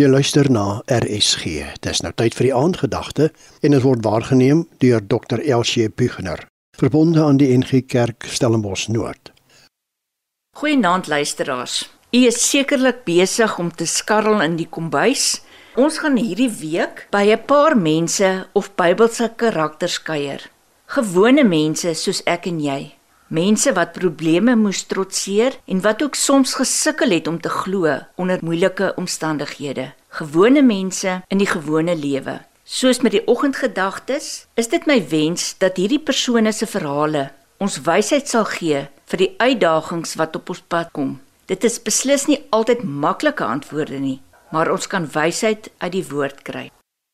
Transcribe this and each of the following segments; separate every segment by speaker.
Speaker 1: Jy luister na RSG. Dis nou tyd vir die aandgedagte en dit word waargeneem deur Dr. Elsie Buchner, verbonde aan die NG Kerk Stellenbosch Noord.
Speaker 2: Goeienaand luisteraars. U is sekerlik besig om te skarrel in die kombuis. Ons gaan hierdie week by 'n paar mense of Bybelse karakters kuier. Gewone mense soos ek en jy. Mense wat probleme moes trotseer en wat ook soms gesukkel het om te glo onder moeilike omstandighede. Gewone mense in die gewone lewe. Soos met die oggendgedagtes, is dit my wens dat hierdie persone se verhale ons wysheid sal gee vir die uitdagings wat op ons pad kom. Dit is beslis nie altyd maklike antwoorde nie, maar ons kan wysheid uit die woord kry.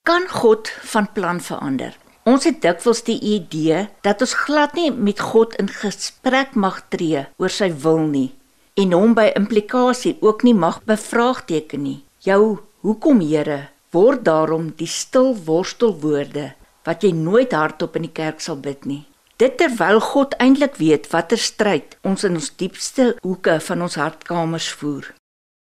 Speaker 2: Kan God van plan verander? Ons het dikwels die idee dat ons glad nie met God in gesprek mag tree oor sy wil nie en hom by implikasie ook nie mag bevraagteken nie. Jou hoekom Here word daarom die stil worstelwoorde wat jy nooit hardop in die kerk sal bid nie. Dit terwyl God eintlik weet watter stryd ons in ons diepste hoeke van ons hartkamers voer.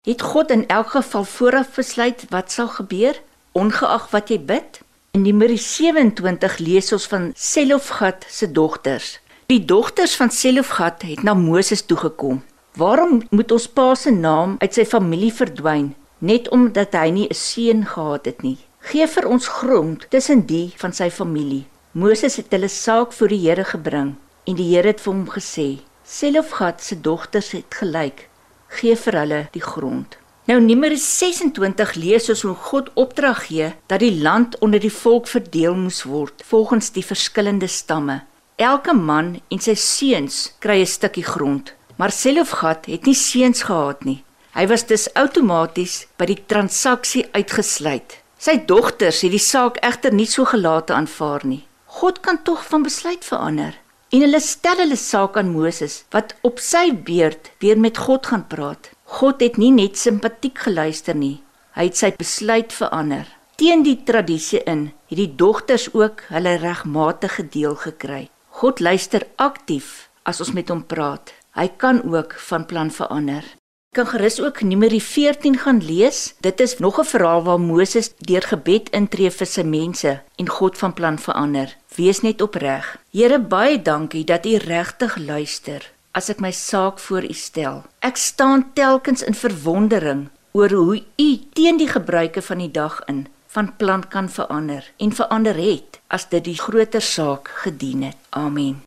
Speaker 2: Het God in elk geval vooraf besluit wat sal gebeur ongeag wat jy bid? In Numeri 27 lees ons van Selofgat se dogters. Die dogters van Selofgat het na Moses toe gekom. Waarom moet ons pa se naam uit sy familie verdwyn net omdat hy nie 'n seun gehad het nie? Geef vir ons grond tussen die van sy familie. Moses het hulle saak voor die Here gebring en die Here het vir hom gesê: Selofgat se dogters het gelyk. Geef vir hulle die grond. Nou Numeri 26 lees ons hoe God opdrag gee dat die land onder die volk verdeel moes word volgens die verskillende stamme. Elke man en sy seuns kry 'n stukkie grond, maar Selofgat het nie seuns gehad nie. Hy was dus outomaties by die transaksie uitgesluit. Sy dogters het die saak egter nie so gelate aanvaar nie. God kan tog van besluit verander. En hulle stel hulle saak aan Moses wat op sy beurt weer met God gaan praat. God het nie net simpatiek geluister nie. Hy het sy besluit verander. Teen die tradisie in het die dogters ook hulle regmatige deel gekry. God luister aktief as ons met hom praat. Hy kan ook van plan verander. Kan gerus ook Numeri 14 gaan lees. Dit is nog 'n verhaal waar Moses deur gebed intree vir sy mense en God van plan verander. Wees net opreg. Here, baie dankie dat U regtig luister as ek my saak voor u stel. Ek staan telkens in verwondering oor hoe u teen die gebruike van die dag in van plan kan verander en verander het as dit die groter saak gedien het. Amen.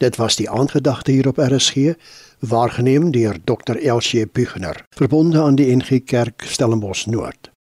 Speaker 1: Dit was die aandgedagte hier op RSG, waargeneem deur Dr. Elsie Buchner, verbonde aan die NG Kerk Stellenbosch Noord.